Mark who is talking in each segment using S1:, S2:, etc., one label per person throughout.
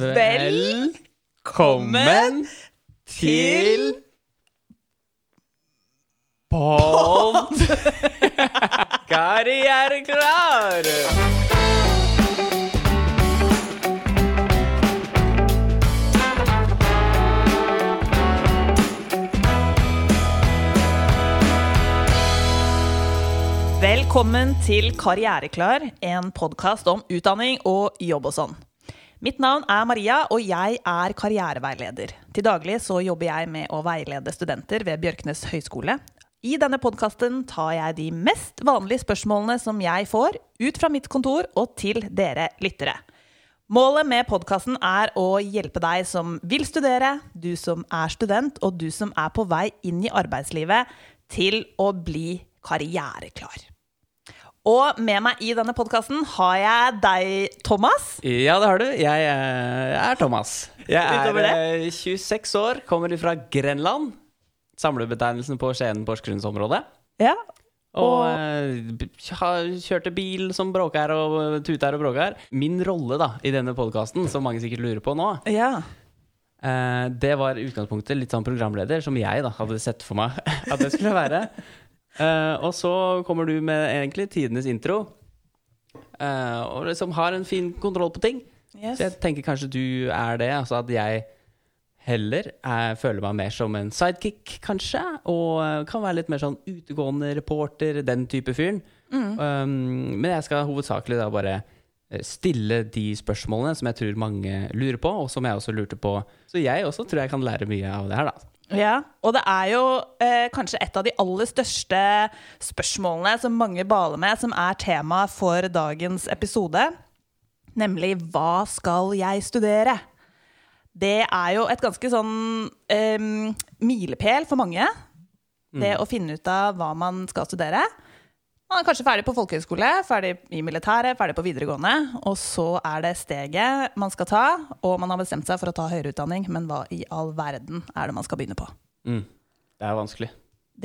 S1: Velkommen til Pod Karriereklar!
S2: Velkommen til Karriereklar, en podkast om utdanning og jobb og sånn. Mitt navn er Maria, og jeg er karriereveileder. Til daglig så jobber jeg med å veilede studenter ved Bjørknes høgskole. I denne podkasten tar jeg de mest vanlige spørsmålene som jeg får, ut fra mitt kontor og til dere lyttere. Målet med podkasten er å hjelpe deg som vil studere, du som er student, og du som er på vei inn i arbeidslivet, til å bli karriereklar. Og med meg i denne podkasten har jeg deg, Thomas.
S1: Ja, det har du. Jeg eh, er Thomas. Jeg er eh, 26 år, kommer fra Grenland. Samlebetegnelsen på Skien-Porsgrunnsområdet.
S2: Ja.
S1: Og
S2: Og-
S1: eh, kjørte bil som bråker og tuter og bråker. Min rolle da, i denne podkasten, som mange sikkert lurer på nå,
S2: ja.
S1: eh, det var i utgangspunktet litt sånn programleder, som jeg da hadde sett for meg at det skulle være. Eh, og så kommer du med egentlig tidenes intro, uh, og liksom har en fin kontroll på ting.
S2: Yes.
S1: Så jeg tenker kanskje du er det, altså at jeg heller jeg føler meg mer som en sidekick, kanskje, og eh, kan være litt mer sånn utegående reporter, den type fyren. Um, men jeg skal hovedsakelig da bare eh, stille de spørsmålene som jeg tror mange lurer på, og som jeg også lurte på. Så jeg også tror jeg kan lære mye av det her, da.
S2: Ja, og det er jo eh, kanskje et av de aller største spørsmålene som mange baler med, som er tema for dagens episode. Nemlig hva skal jeg studere? Det er jo et ganske sånn eh, milepæl for mange. Det å finne ut av hva man skal studere. Man er kanskje ferdig på folkehøyskole, ferdig i militæret, ferdig på videregående. Og så er det steget man skal ta, og man har bestemt seg for å ta høyere utdanning. Men hva i all verden er det man skal begynne på?
S1: Mm. Det er vanskelig.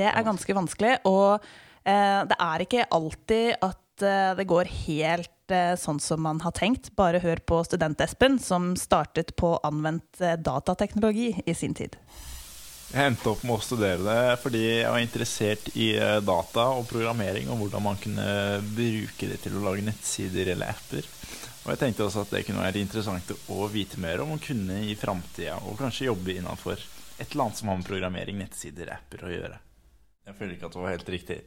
S2: Det er ganske vanskelig, og eh, det er ikke alltid at eh, det går helt eh, sånn som man har tenkt. Bare hør på student-Espen, som startet på anvendt eh, datateknologi i sin tid.
S3: Jeg endte opp med å studere det fordi jeg var interessert i eh, data og programmering, og hvordan man kunne bruke det til å lage nettsider eller apper. Og jeg tenkte også at det kunne være interessant å vite mer om, og kunne i framtida og kanskje jobbe innafor et eller annet som har med programmering, nettsider, apper å gjøre. Jeg føler ikke at det var helt riktig.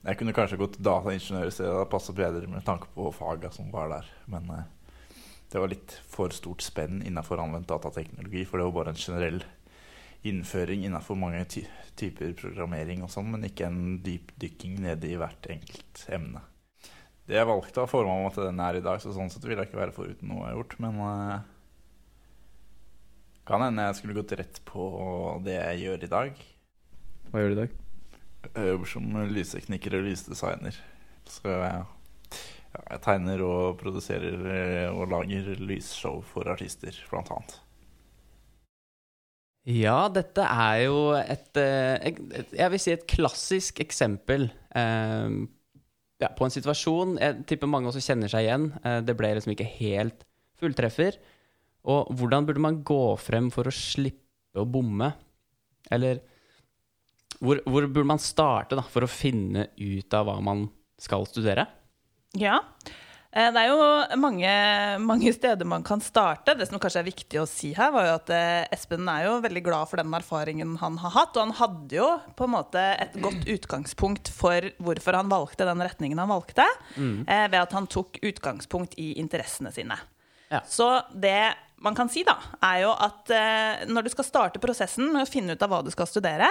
S3: Jeg kunne kanskje gått dataingeniør i stedet, det hadde passet bedre med tanke på faga som var der. Men eh, det var litt for stort spenn innafor anvendt datateknologi, for det var bare en generell innføring innenfor mange ty typer programmering og sånn, men ikke en dypdykking nede i hvert enkelt emne. Det jeg valgte, har forma meg til den er i dag, så sånn sett vil jeg ikke være foruten noe jeg har gjort. Men uh, kan hende jeg skulle gått rett på det jeg gjør i dag.
S1: Hva gjør du i dag?
S3: Jeg jobber som lystekniker og lysdesigner. Så ja, jeg tegner og produserer eh, og lager lysshow for artister, blant annet.
S1: Ja, dette er jo eh, et Jeg vil si et klassisk eksempel eh, ja, på en situasjon jeg tipper mange også kjenner seg igjen. Eh, det ble liksom ikke helt fulltreffer. Og hvordan burde man gå frem for å slippe å bomme? Eller hvor, hvor burde man starte da, for å finne ut av hva man skal studere?
S2: Ja. Eh, Det er jo mange, mange steder man kan starte. Det som kanskje er viktig å si her, var jo at eh, Espen er jo veldig glad for den erfaringen han har hatt. Og han hadde jo på en måte et godt utgangspunkt for hvorfor han valgte den retningen han valgte, mm. ved at han tok utgangspunkt i interessene sine.
S1: Ja.
S2: Så det man kan si, da, er jo at eh, når du skal starte prosessen med å finne ut av hva du skal studere,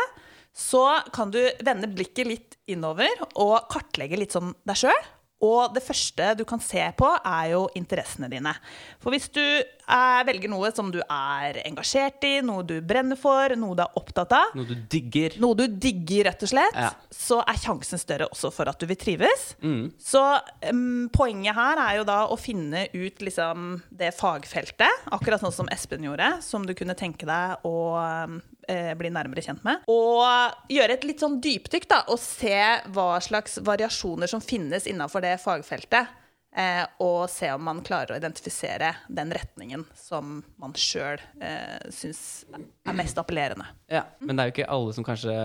S2: så kan du vende blikket litt innover og kartlegge litt sånn deg sjøl. Og det første du kan se på, er jo interessene dine. For hvis du eh, velger noe som du er engasjert i, noe du brenner for, noe du er opptatt av,
S1: Noe du digger?
S2: noe du digger, rett og slett,
S1: Ja.
S2: så er sjansen større også for at du vil trives.
S1: Mm.
S2: Så um, poenget her er jo da å finne ut liksom det fagfeltet, akkurat sånn som Espen gjorde, som du kunne tenke deg å em, eh, bli nærmere kjent med. Og gjøre et litt sånn dypdykk, da, og se hva slags variasjoner som finnes innafor det fagfeltet. Eh, og se om man klarer å identifisere den retningen som man sjøl eh, syns er mest appellerende.
S1: Ja, Men det er jo ikke alle som kanskje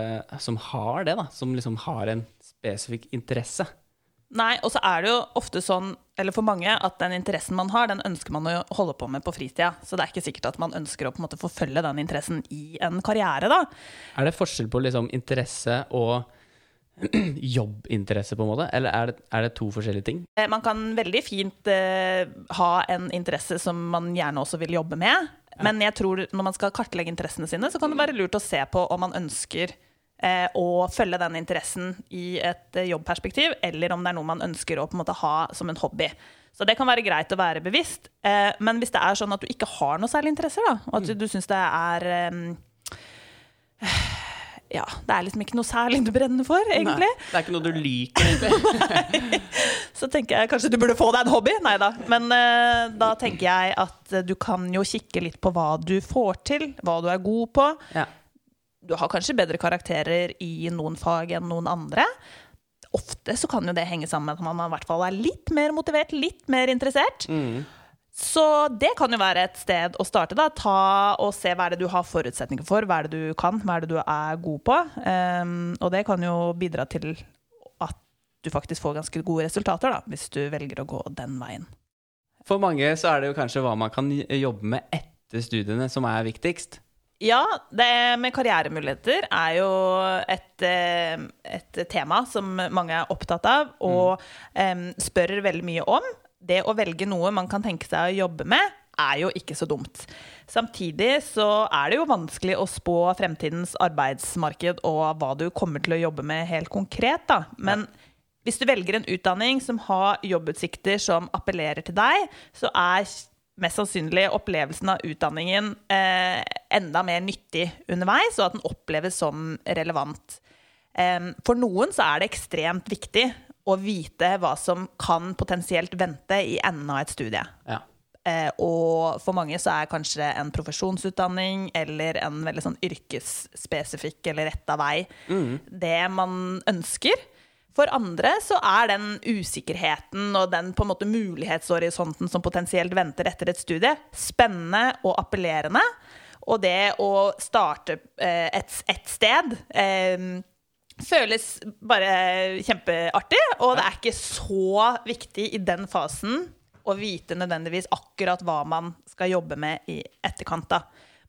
S1: som har det, da. Som liksom har en spesifikk interesse.
S2: Nei, og så er det jo ofte sånn, eller for mange, at den interessen man har, den ønsker man å holde på med på fritida. Så det er ikke sikkert at man ønsker å på en måte forfølge den interessen i en karriere, da.
S1: Er det forskjell på liksom interesse og jobbinteresse, på en måte? Eller er det, er det to forskjellige ting?
S2: Eh, Man kan veldig fint eh, ha en interesse som man gjerne også vil jobbe med. Men jeg tror når man skal kartlegge interessene sine, så kan det være lurt å se på om man ønsker eh, å følge den interessen i et eh, jobbperspektiv, eller om det er noe man ønsker å på en måte ha som en hobby. Så det kan være greit å være bevisst. Eh, men hvis det er sånn at du ikke har noe særlig interesse, da, og at du, du syns det er eh, ja, det er liksom ikke noe særlig du brenner for, egentlig.
S1: Nei, det er ikke noe du liker, egentlig.
S2: Så tenker jeg kanskje du burde få deg en hobby. Nei da. Men eh, da tenker jeg at du kan jo kikke litt på hva du får til, hva du er god på.
S1: Ja.
S2: Du har kanskje bedre karakterer i noen fag enn noen andre. Ofte så kan jo det henge sammen med at man i hvert fall er litt mer motivert, litt mer interessert.
S1: Mm.
S2: Så det kan jo være et sted å starte. da, Ta og Se hva er det du har forutsetninger for, hva er det du kan, hva er det du er god på. Um, og det kan jo bidra til at du faktisk får ganske gode resultater, da, hvis du velger å gå den veien.
S1: For mange så er det jo kanskje hva man kan jobbe med etter studiene, som er viktigst.
S2: Ja, det med karrieremuligheter er jo et, eh, et tema som mange er opptatt av og em, spør veldig mye om. Det å velge noe man kan tenke seg å jobbe med, er jo ikke så dumt. Samtidig så er det jo vanskelig å spå fremtidens arbeidsmarked og hva du kommer til å jobbe med helt konkret, da. Men hvis du velger en utdanning som har jobbutsikter som appellerer til deg, så er mest sannsynlig opplevelsen av utdanningen eh, enda mer nyttig underveis, og at den oppleves som relevant. Eh, for noen så er det ekstremt viktig å vite hva som kan potensielt vente i enden av et studie.
S1: Ja.
S2: Eh, og for mange så er kanskje en profesjonsutdanning eller en veldig sånn yrkesspesifikk eller retta vei det man ønsker. For andre så er den usikkerheten og den på en måte mulighetshorisonten som potensielt venter etter et studie, spennende og appellerende. Og det å starte eh, et, et sted eh, føles bare kjempeartig. Og det er ikke så viktig i den fasen å vite nødvendigvis akkurat hva man skal jobbe med i etterkant. da.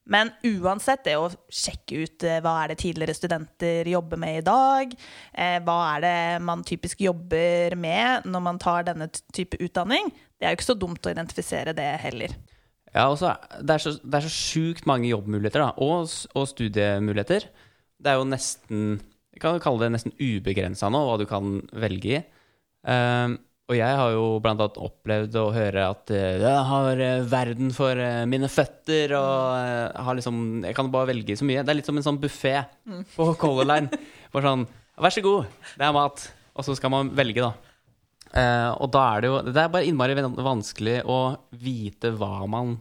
S2: Men uansett, det å sjekke ut eh, hva er det tidligere studenter jobber med i dag, eh, hva er det man typisk jobber med når man tar denne type utdanning, det er jo ikke så dumt å identifisere det heller.
S1: Ja, også, det er så, det så sjukt mange jobbmuligheter, da, og, og studiemuligheter. Det er jo nesten Vi kan kalle det nesten ubegrensa nå, hva du kan velge i. Ehm, og jeg har jo blant annet opplevd å høre at eh, jeg har eh, verden for eh, mine føtter, og har liksom Jeg kan bare velge så mye. Det er litt som en sånn buffé på Color Line. Bare sånn Vær så god, det er mat. Og så skal man velge, da. Eh, og da er det jo Det er bare innmari vanskelig å vite hva man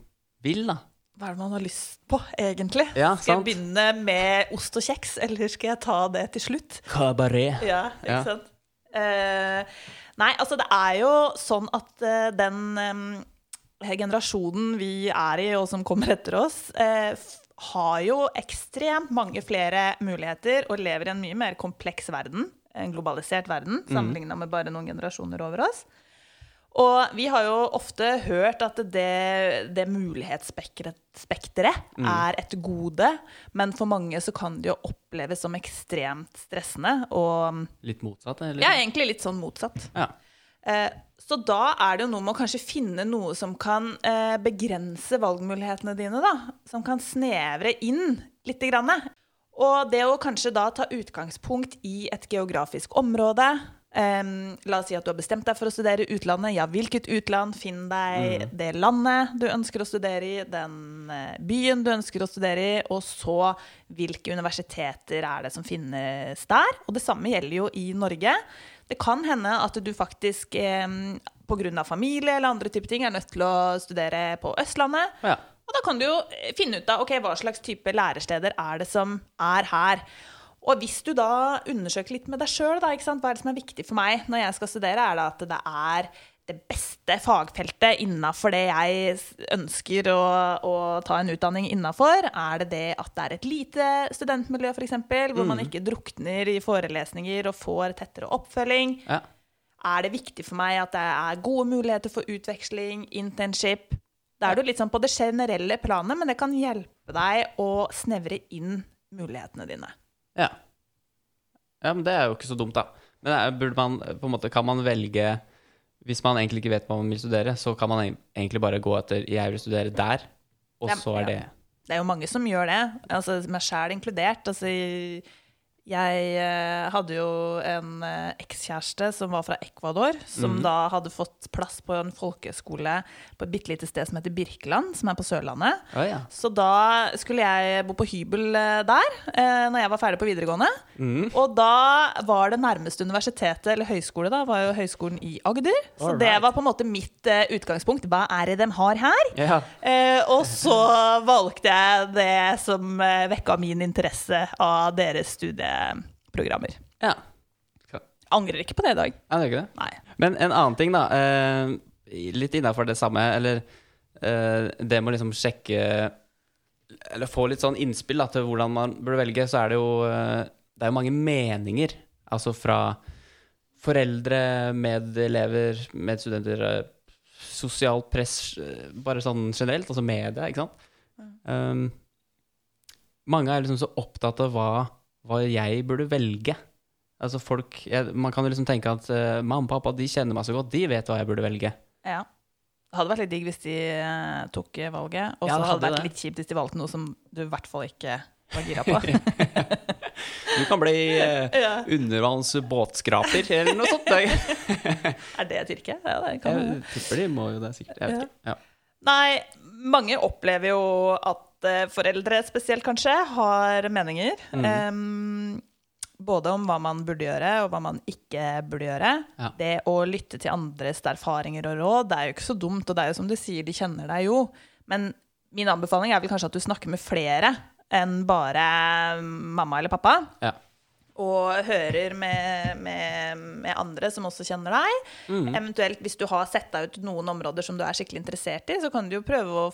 S1: vil, da.
S2: Hva er det man har lyst på, egentlig?
S1: Ja,
S2: skal jeg begynne med ost og kjeks, eller skal jeg ta det til slutt?
S1: Kabaret.
S2: Ja, ikke
S1: Ja.
S2: sant? Eh, nei, altså det er jo sånn at eh, den eh, generasjonen vi er i, og som kommer etter oss, har jo ekstremt mange flere muligheter og lever i en mye mer kompleks verden, en globalisert verden, sammenligna med bare noen generasjoner over oss. Og vi har jo ofte hørt at det, det mulighetsspekteret mm. er et gode, men for mange så kan det jo oppleves som ekstremt stressende. Og
S1: Litt motsatt, eller?
S2: ja, egentlig litt sånn motsatt.
S1: Ja.
S2: Eh, så da er det jo noe med å kanskje finne noe som kan eh, begrense valgmulighetene dine, da. Som kan snevre inn lite grann. Og det å kanskje da ta utgangspunkt i et geografisk område. Eh, la oss si at du har bestemt deg for å studere i utlandet. Ja, hvilket utland? Finn deg det landet du ønsker å studere i, den eh, byen du ønsker å studere i, og så hvilke universiteter er det som finnes der. Og det samme gjelder jo i Norge. Det kan hende at du faktisk um, pga. familie eller andre typer ting er nødt til å studere på Østlandet.
S1: Ja.
S2: Og da kan du jo finne ut av okay, hva slags type læresteder er det som er her. Og hvis du da undersøker litt med deg sjøl, hva er det som er viktig for meg når jeg skal studere, er det at det er det beste fagfeltet innafor det jeg ønsker å, å ta en utdanning innafor? Er det det at det er et lite studentmiljø, f.eks., hvor man ikke drukner i forelesninger og får tettere oppfølging?
S1: Ja.
S2: Er det viktig for meg at det er gode muligheter for utveksling, internship? Da er du litt sånn på det generelle planet, men det kan hjelpe deg å snevre inn mulighetene dine.
S1: Ja. ja, men det er jo ikke så dumt, da. Men burde man, på en måte, kan man velge Hvis man egentlig ikke vet hva man vil studere, så kan man egentlig bare gå etter 'jeg vil studere der', og så er det
S2: Det er jo mange som gjør det, altså meg sjæl inkludert. Altså, jeg eh, hadde jo en eh, ekskjæreste som var fra Ecuador, som
S1: mm.
S2: da hadde fått plass på en folkeskole på et bitte lite sted som heter Birkeland, som er på Sørlandet.
S1: Oh, ja.
S2: Så da skulle jeg bo på hybel eh, der eh, når jeg var ferdig på videregående.
S1: Mm.
S2: Og da var det nærmeste universitetet, eller høyskole, da, var jo høyskolen i Agder. Så det var på en måte mitt eh, utgangspunkt. Hva er det de har her?
S1: ja.
S2: Eh, og så valgte jeg det som vekka min interesse av deres studieprogrammer.
S1: ja.
S2: Angrer ikke på det i dag.
S1: Ja, det er ikke det?
S2: Nei.
S1: Men en annen ting, da. Eh, litt innafor det samme, eller eh, det med å liksom sjekke Eller få litt sånn innspill da, til hvordan man burde velge, så er det jo eh, Det er jo mange meninger. Altså fra foreldre, medelever, medstudenter, sosialt press, bare sånn generelt, altså media, ikke sant. Um, mange er liksom så opptatt av hva, hva jeg burde velge. Altså folk, jeg, Man kan jo liksom tenke at uh, mamma og pappa de kjenner meg så godt, de vet hva jeg burde velge.
S2: Ja. Det hadde vært litt digg hvis de uh, tok eh, valget. Og så
S1: Ja, hadde,
S2: hadde det vært litt kjipt hvis de valgte noe som du i hvert fall ikke var gira på.
S1: Du kan bli uh,
S2: ja.
S1: undervannsbåtskraper eller noe sånt.
S2: Er det et yrke? Ja, det kan
S1: jeg tipper de må jo det, sikkert. Jeg vet ikke. Ja.
S2: Nei, mange opplever jo at foreldre spesielt kanskje har meninger.
S1: Mm.
S2: Um, både om hva man burde gjøre, og hva man ikke burde gjøre.
S1: Ja.
S2: Det å lytte til andres erfaringer og råd, det er jo ikke så dumt. Og det er jo som du sier, de kjenner deg jo. Men min anbefaling er vel kanskje at du snakker med flere enn bare mamma eller pappa.
S1: Ja.
S2: Og hører med, med, med andre som også kjenner deg.
S1: Mm.
S2: Eventuelt hvis du har sett deg ut noen områder som du er skikkelig interessert i, så kan du jo prøve å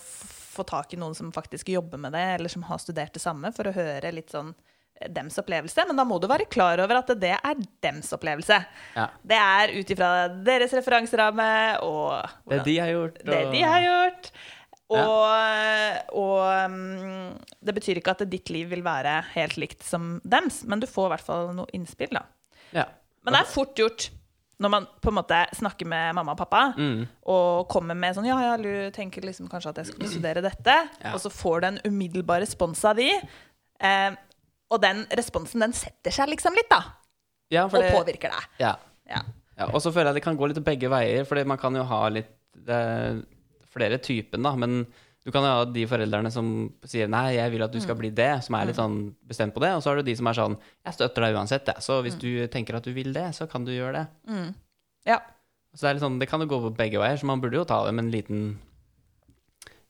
S2: få tak i noen som faktisk jobber med det, eller som har studert det samme, for å høre litt sånn eh, dems opplevelse. Men da må du være klar over at det er dems opplevelse.
S1: Ja.
S2: Det er ut ifra deres referanseramme og
S1: Det de har gjort.
S2: det de har gjort.
S1: Ja.
S2: Og, og mm, det betyr ikke at ditt liv vil være helt likt som dems, men du får i hvert fall noe innspill, da.
S1: Ja.
S2: Men det er fort gjort når man på en måte snakker med mamma og pappa
S1: Mm.
S2: og kommer med sånn Ja, ja, du tenker liksom kanskje at jeg skulle studere dette.
S1: Ja.
S2: Og så får du en umiddelbar respons av de. Eh, og den responsen, den setter seg liksom litt, da.
S1: ja,
S2: Og
S1: det,
S2: påvirker deg.
S1: ja.
S2: Ja.
S1: Ja, og så føler jeg det kan gå litt begge veier, Fordi man kan jo ha litt det er flere typen, da. Men du kan ha de foreldrene som sier 'nei, jeg vil at du skal bli det', som er litt sånn bestemt på det. Og så har du de som er sånn 'jeg støtter deg uansett', jeg. så hvis du tenker at du vil det, så kan du gjøre det.
S2: Mm. Ja.
S1: Så det er litt sånn, det kan jo gå begge veier, så man burde jo ta det med en liten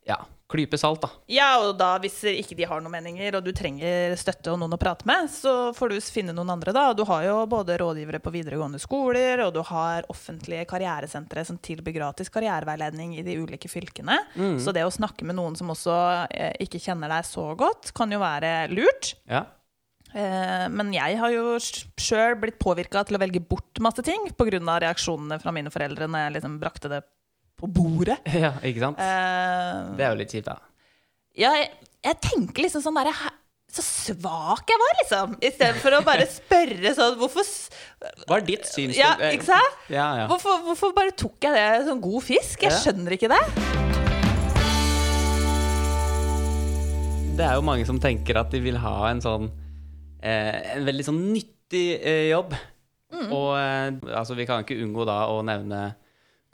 S1: ja, klype salt, da.
S2: Ja, og da hvis ikke de har noen meninger, og du trenger støtte og noen å prate med, så får du finne noen andre, da. Du har jo både rådgivere på videregående skoler, og du har offentlige karrieresentre som tilbyr gratis karriereveiledning i de ulike fylkene.
S1: Mm.
S2: Så det å snakke med noen som også eh, ikke kjenner deg så godt, kan jo være lurt.
S1: Ja.
S2: Eh, men jeg har jo sjøl blitt påvirka til å velge bort masse ting pga. reaksjonene fra mine foreldre når jeg liksom brakte det på bordet.
S1: ja, ikke sant?
S2: Uh,
S1: Det er jo litt kjipt, da.
S2: ja, jeg, jeg tenker liksom sånn derre Så svak jeg var, liksom. Istedenfor å bare spørre sånn Hvorfor
S1: Hva er ditt synspunkt?
S2: Ja, ikke sant?
S1: Ja, ja.
S2: Hvorfor, hvorfor bare tok jeg det som god fisk? Jeg skjønner ikke det.
S1: Det er jo mange som tenker at de vil ha en sånn eh, En veldig sånn nyttig eh, jobb. Og eh, altså, vi kan ikke unngå da å nevne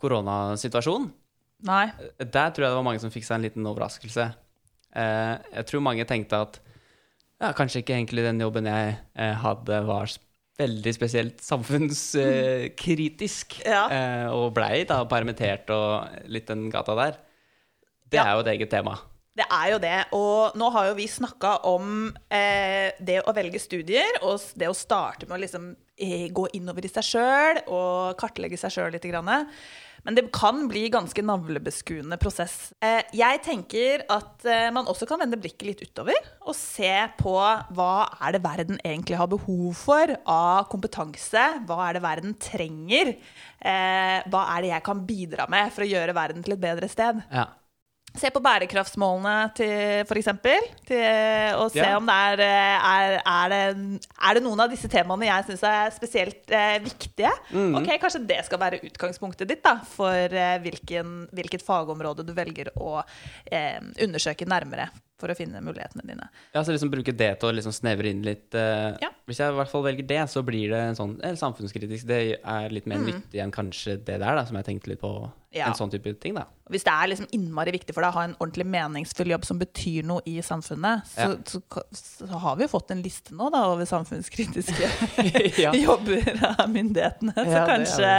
S1: koronasituasjonen.
S2: Nei.
S1: Der tror jeg det var mange som fikk seg en liten overraskelse. Eh, jeg tror mange tenkte at ja, kanskje ikke egentlig den jobben jeg eh, hadde, var veldig spesielt samfunnskritisk.
S2: Ja.
S1: Eh, og blei da permittert og litt den gata der. Det
S2: Ja.
S1: er jo et eget tema.
S2: Det er jo det. Og nå har jo vi snakka om eh, det å velge studier, og det å starte med å liksom eh, gå innover i seg sjøl og kartlegge seg sjøl litt. Grann. Men det kan bli ganske navlebeskuende prosess. Eh, jeg tenker at eh, man også kan vende blikket litt utover og se på hva er det verden egentlig har behov for av kompetanse? Hva er det verden trenger? Eh, hva er det jeg kan bidra med for å gjøre verden til et bedre sted?
S1: Ja.
S2: Se på bærekraftsmålene, til, eksempel. Og se
S1: Ja.
S2: om det er, er, er, det, er det noen av disse temaene jeg syns er spesielt eh, viktige. Ok, Kanskje det skal være utgangspunktet ditt da, for eh, hvilken, hvilket fagområde du velger å eh, undersøke nærmere for å finne mulighetene dine.
S1: Ja, så liksom bruke det til å liksom snevre inn litt Uh,
S2: Ja.
S1: Hvis jeg i hvert fall velger det, så blir det en sånn samfunnskritisk. Det er litt mer nyttig enn kanskje det der, da, som jeg tenkte litt på.
S2: Ja.
S1: En sånn type ting, da.
S2: Hvis det er liksom innmari viktig for deg å ha en ordentlig meningsfull jobb som betyr noe i samfunnet, så,
S1: Ja.
S2: så, så har vi jo fått en liste nå da, over samfunnskritiske jobber av myndighetene. Så kanskje,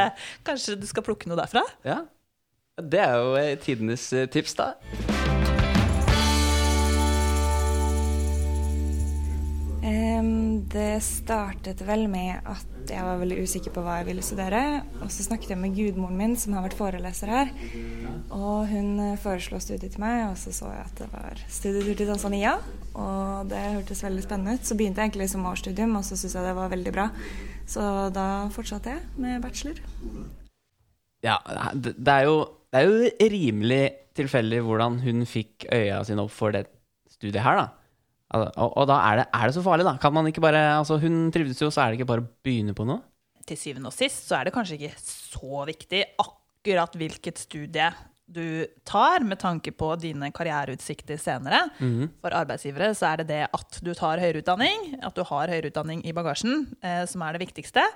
S2: kanskje du skal plukke noe derfra?
S1: Ja. Det er jo eh, tidenes eh, tips, da.
S4: Det startet vel med at jeg var veldig usikker på hva jeg ville studere. Og så snakket jeg med gudmoren min, som har vært foreleser her. Og hun eh, foreslo studiet til meg, og så så jeg at det var studietur til Tanzania. Og det hørtes veldig spennende ut. Så begynte jeg egentlig som årsstudium, og så syntes jeg det var veldig bra. Så da fortsatte jeg med bachelor.
S1: Ja, det er jo, det er jo rimelig tilfeldig hvordan hun fikk øya sine opp for det studiet her, da. Og, og da er det, er det så farlig, da? Kan man ikke bare Altså, hun trivdes jo, så er det ikke bare å begynne på noe?
S2: Til syvende og sist så er det kanskje ikke så viktig akkurat hvilket studie du tar, med tanke på dine karriereutsikter senere. For arbeidsgivere så er det det at du tar høyere utdanning, at du har høyere utdanning i bagasjen, eh, som er det viktigste.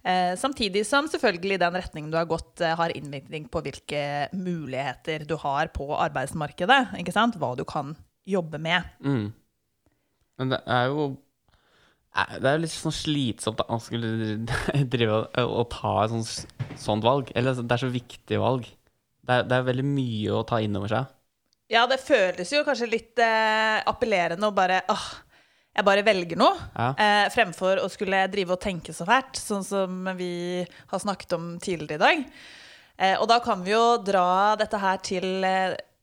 S2: Eh, samtidig som selvfølgelig den retningen du har gått, eh, har innvirkning på hvilke muligheter du har på arbeidsmarkedet. Ikke sant? Hva du kan jobbe med.
S1: Mm. Men det er jo eh, Det er jo litt sånn slitsomt at man skulle drive og, ta et sånt, sånt valg. Eller det er så viktig valg. Det er, det er veldig mye å ta inn over seg.
S2: Ja, det føles jo kanskje litt eh, appellerende å bare åh, jeg bare velger noe,
S1: Ja.
S2: eh, fremfor å skulle drive og tenke så fælt, sånn som vi har snakket om tidligere i dag. Eh, og da kan vi jo dra dette her til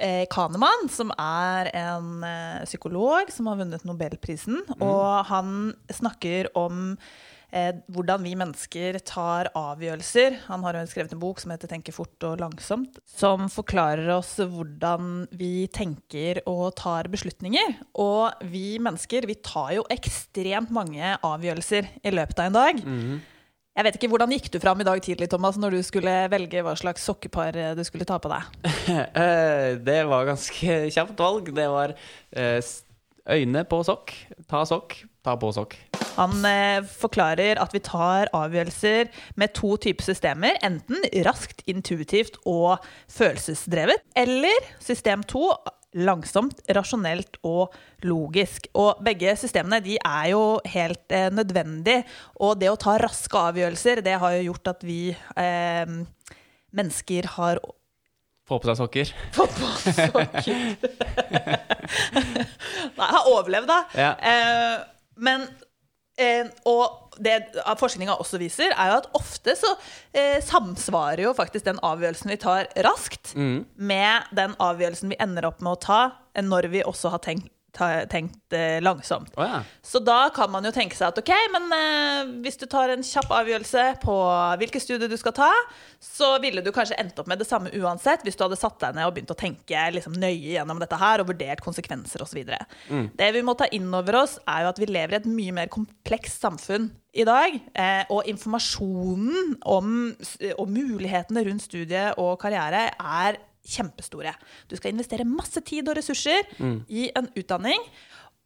S2: eh, Kahneman, som er en eh, psykolog som har vunnet Nobelprisen. Og han snakker om eh, hvordan vi mennesker tar avgjørelser. Han har jo skrevet en bok som heter 'Tenke fort og langsomt', som forklarer oss hvordan vi tenker og tar beslutninger. Og vi mennesker vi tar jo ekstremt mange avgjørelser i løpet av en dag. Jeg vet ikke, Hvordan gikk du fram i dag tidlig Thomas, når du skulle velge hva slags sokkepar eh, du skulle ta på deg?
S1: Eh, det var ganske kjapt valg. Det var eh, øyne på sokk, ta sokk, ta på sokk.
S2: Han forklarer at vi tar avgjørelser med to typer systemer. Enten raskt, intuitivt og følelsesdrevet. Eller system to, langsomt, rasjonelt og logisk. Og begge systemene de er jo helt eh, nødvendige. Og det å ta raske avgjørelser, det har jo gjort at vi eh, mennesker har
S1: Få på seg sokker.
S2: Få på sokker. Nei, har overlevd, da.
S1: Ja.
S2: Eh, men eh, Og det forskninga også viser, er jo at ofte så eh, samsvarer jo faktisk den avgjørelsen vi tar raskt,
S1: Mm.
S2: med den avgjørelsen vi ender opp med å ta eh, når vi også har tenkt, tenkt eh, langsomt.
S1: Oh, ja.
S2: Så da kan man jo tenke seg at ok, men eh, hvis du tar en kjapp avgjørelse på hvilke studier du skal ta, så ville du kanskje endt opp med det samme uansett hvis du hadde satt deg ned og begynt å tenke liksom, nøye gjennom dette her og vurdert konsekvenser osv.
S1: Mm.
S2: Det vi må ta inn over oss, er jo at vi lever i et mye mer komplekst samfunn i dag. Eh, og informasjonen om, om mulighetene rundt studie og karriere er kjempestore. Du skal investere masse tid og ressurser i en utdanning.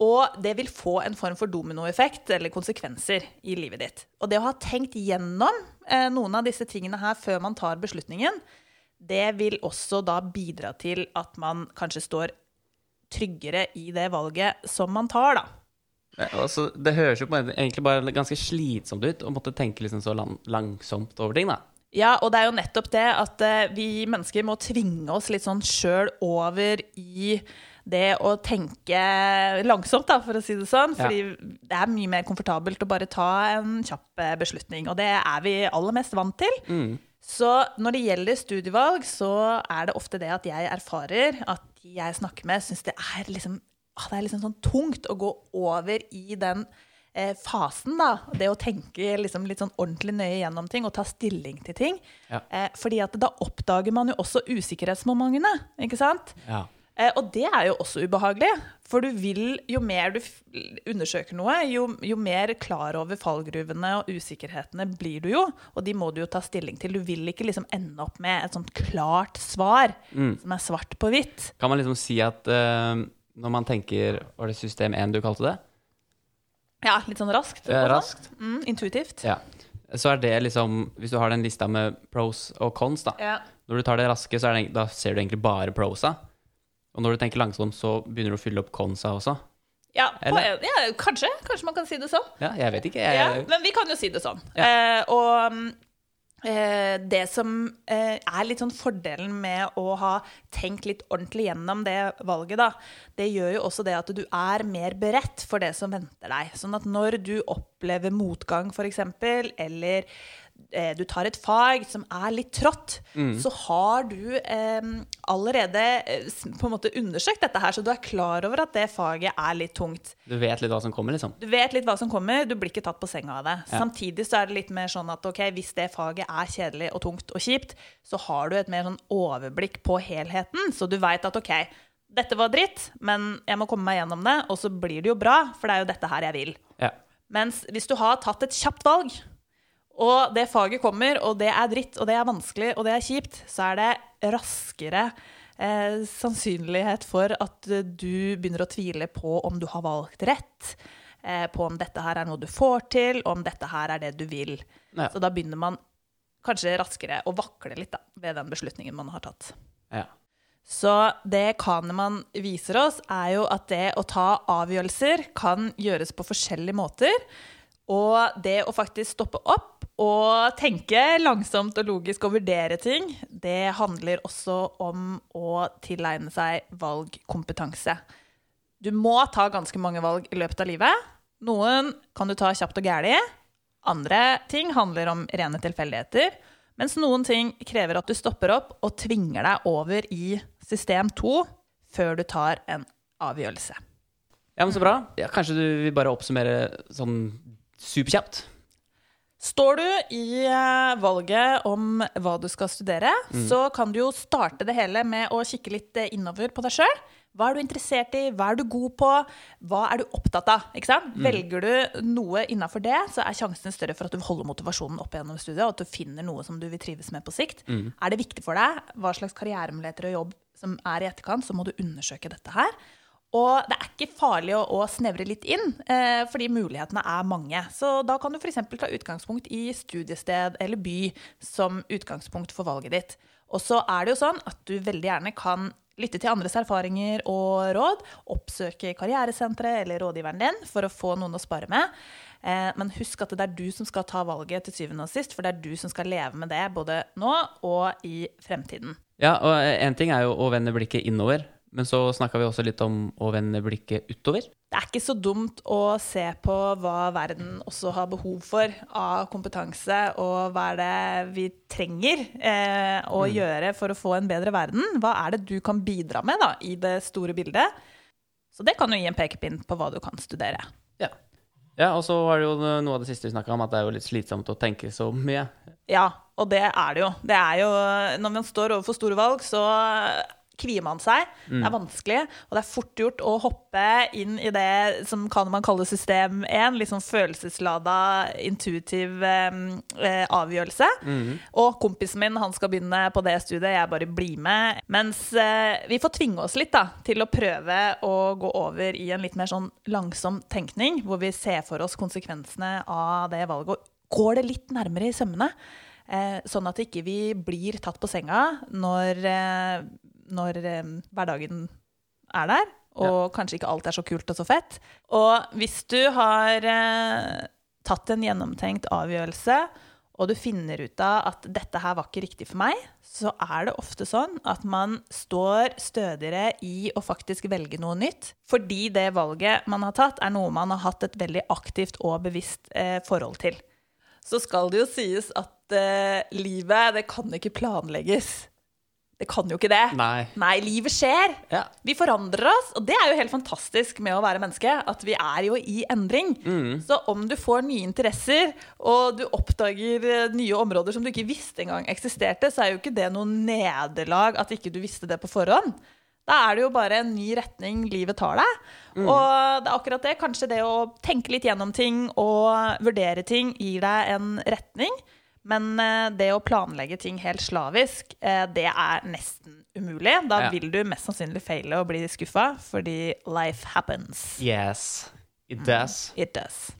S2: Og det vil få en form for dominoeffekt eller konsekvenser i livet ditt. Og det å ha tenkt gjennom eh, noen av disse tingene her før man tar beslutningen, det vil også da bidra til at man kanskje står tryggere i det valget som man tar, da.
S1: Ja, Altså, det høres jo egentlig bare ganske slitsomt ut å måtte tenke liksom så lang langsomt over ting, da.
S2: Ja, og det er jo nettopp det at eh, vi mennesker må tvinge oss litt sånn sjøl over i det å tenke langsomt, da, for å si det sånn.
S1: Ja.
S2: Fordi det er mye mer komfortabelt å bare ta en kjapp eh, beslutning. Og det er vi aller mest vant til.
S1: Mm.
S2: Så når det gjelder studievalg, så er det ofte det at jeg erfarer at de jeg snakker med, syns det er liksom, ah, det er liksom sånn tungt å gå over i den eh, fasen, da. Det å tenke liksom litt sånn ordentlig nøye gjennom ting og ta stilling til ting.
S1: Ja.
S2: Eh, fordi at da oppdager man jo også usikkerhetsmomentene, ikke sant?
S1: Ja.
S2: Eh, og det er jo også ubehagelig. For du vil, jo mer du undersøker noe, jo, jo mer klar over fallgruvene og usikkerhetene blir du jo. Og de må du jo ta stilling til. Du vil ikke liksom ende opp med et sånt klart svar som er svart på hvitt.
S1: Kan man liksom si at uh, når man tenker Var det system 1 du kalte det?
S2: Ja, litt sånn raskt.
S1: Eh, raskt.
S2: Mm, intuitivt.
S1: Ja. Så er det liksom Hvis du har den lista med pros og cons, da.
S2: Ja.
S1: Når du tar det raske, så det, da ser du egentlig bare prosa. Og når du tenker langsomt, så begynner du å fylle opp consa også.
S2: Ja, på, ja, kanskje. Kanskje man kan si det sånn.
S1: Ja, jeg vet ikke. Jeg,
S2: Ja, men vi kan jo si det sånn.
S1: Ja.
S2: Eh, og mm, det som eh, er litt sånn fordelen med å ha tenkt litt ordentlig gjennom det valget, da, det gjør jo også det at du er mer beredt for det som venter deg. Sånn at når du opplever motgang, f.eks., eller eh, du tar et fag som er litt trått, så har du eh, allerede eh, på en måte undersøkt dette her, så du er klar over at det faget er litt tungt.
S1: Du vet litt hva som kommer, liksom.
S2: Du vet litt hva som kommer, du blir ikke tatt på senga av det.
S1: Ja.
S2: Samtidig så er det litt mer sånn at ok, hvis det faget er kjedelig og tungt og kjipt, så har du et mer sånn overblikk på helheten, så du veit at ok, dette var dritt, men jeg må komme meg gjennom det, og så blir det jo bra, for det er jo dette her jeg vil.
S1: Ja.
S2: Mens hvis du har tatt et kjapt valg, og det faget kommer, og det er dritt, og det er vanskelig, og det er kjipt, så er det raskere eh, sannsynlighet for at du begynner å tvile på om du har valgt rett, eh, på om dette her er noe du får til, og om dette her er det du vil.
S1: Ja.
S2: Så da begynner man kanskje raskere å vakle litt da, ved den beslutningen man har tatt.
S1: ja.
S2: Så det Kaneman viser oss, er jo at det å ta avgjørelser kan gjøres på forskjellige måter. Og det å faktisk stoppe opp og tenke langsomt og logisk og vurdere ting, det handler også om å tilegne seg valgkompetanse. Du må ta ganske mange valg i løpet av livet. Noen kan du ta kjapt og gæli. Andre ting handler om rene tilfeldigheter. Mens noen ting krever at du stopper opp og tvinger deg over i system 2 før du tar en avgjørelse.
S1: ja, men så bra. Ja, kanskje du vil bare oppsummere sånn superkjapt?
S2: Står du i eh, valget om hva du skal studere, så kan du jo starte det hele med å kikke litt eh, innover på deg sjøl. Hva er du interessert i? Hva er du god på? Hva er du opptatt av? Ikke sant? Velger du noe innafor det, så er sjansen større for at du holder motivasjonen opp gjennom studiet, og at du finner noe som du vil trives med på sikt. Er det viktig for deg hva slags karrieremuligheter og jobb som er i etterkant, så må du undersøke dette her. Og det er ikke farlig å, å snevre litt inn, eh, fordi mulighetene er mange. Så da kan du f.eks. ta utgangspunkt i studiested eller by som utgangspunkt for valget ditt. Og så er det jo sånn at du veldig gjerne kan lytte til andres erfaringer og råd, oppsøke karrieresenteret eller rådgiveren din for å få noen å spare med. Eh, Men husk at det er du som skal ta valget til syvende og sist, for det er du som skal leve med det både nå og i fremtiden.
S1: Ja, og én ting er jo å vende blikket innover, men så snakka vi også litt om å vende blikket utover.
S2: Det er ikke så dumt å se på hva verden også har behov for av kompetanse, og hva er det vi trenger eh, å gjøre for å få en bedre verden. Hva er det du kan bidra med da, i det store bildet? Så det kan jo gi en pekepinn på hva du kan studere.
S1: Ja. ja, og så var det jo noe av det siste vi snakka om, at det er jo litt slitsomt å tenke så mye.
S2: Ja, og det er det jo. Det er jo når man står overfor store valg, så kvier man seg. Det er vanskelig, og det er fort gjort å hoppe inn i det som kan man kalle system 1, litt sånn følelseslada, intuitiv eh, avgjørelse. avgjørelse. Og kompisen min han skal begynne på det studiet, jeg bare blir med. Mens eh, vi får tvinge oss litt da, til å prøve å gå over i en litt mer sånn langsom tenkning, hvor vi ser for oss konsekvensene av det valget, og går det litt nærmere i sømmene. Eh, sånn at ikke vi blir tatt på senga når, eh, når eh, hverdagen er der, og kanskje ikke alt er så kult og så fett. Og hvis du har eh, tatt en gjennomtenkt avgjørelse, og du finner ut av at dette her var ikke riktig for meg, så er det ofte sånn at man står stødigere i å faktisk velge noe nytt. Fordi det valget man har tatt, er noe man har hatt et veldig aktivt og bevisst eh, forhold til. så skal det jo sies at eh, livet, det kan ikke planlegges. Det kan jo ikke det.
S1: Nei.
S2: Nei, livet skjer.
S1: Ja.
S2: Vi forandrer oss, og det er jo helt fantastisk med å være menneske. At vi er jo i endring. Så om du får nye interesser, og du oppdager eh, nye områder som du ikke visste engang eksisterte, så er jo ikke det noe nederlag at ikke du visste det på forhånd. Da er det jo bare en ny retning livet tar deg. Og det er akkurat det. Kanskje det å tenke litt gjennom ting og vurdere ting gir deg en retning. Men eh, det å planlegge ting helt slavisk, eh, det er nesten umulig. Da vil du mest sannsynlig feile og bli skuffa, fordi life happens.
S1: Yes. It does.
S2: It does.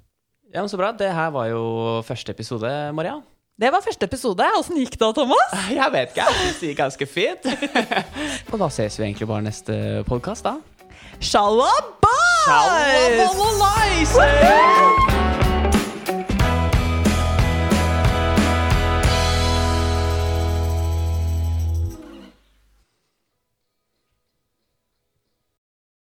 S1: Ja, men Så bra. Det her var jo første episode, Maria.
S2: Det var første episode. Åssen gikk det, Thomas?
S1: Jeg vet ikke. Det gikk ganske fint. Og da ses vi egentlig bare neste podkast, da.
S2: Shalabais!
S1: Shalabais!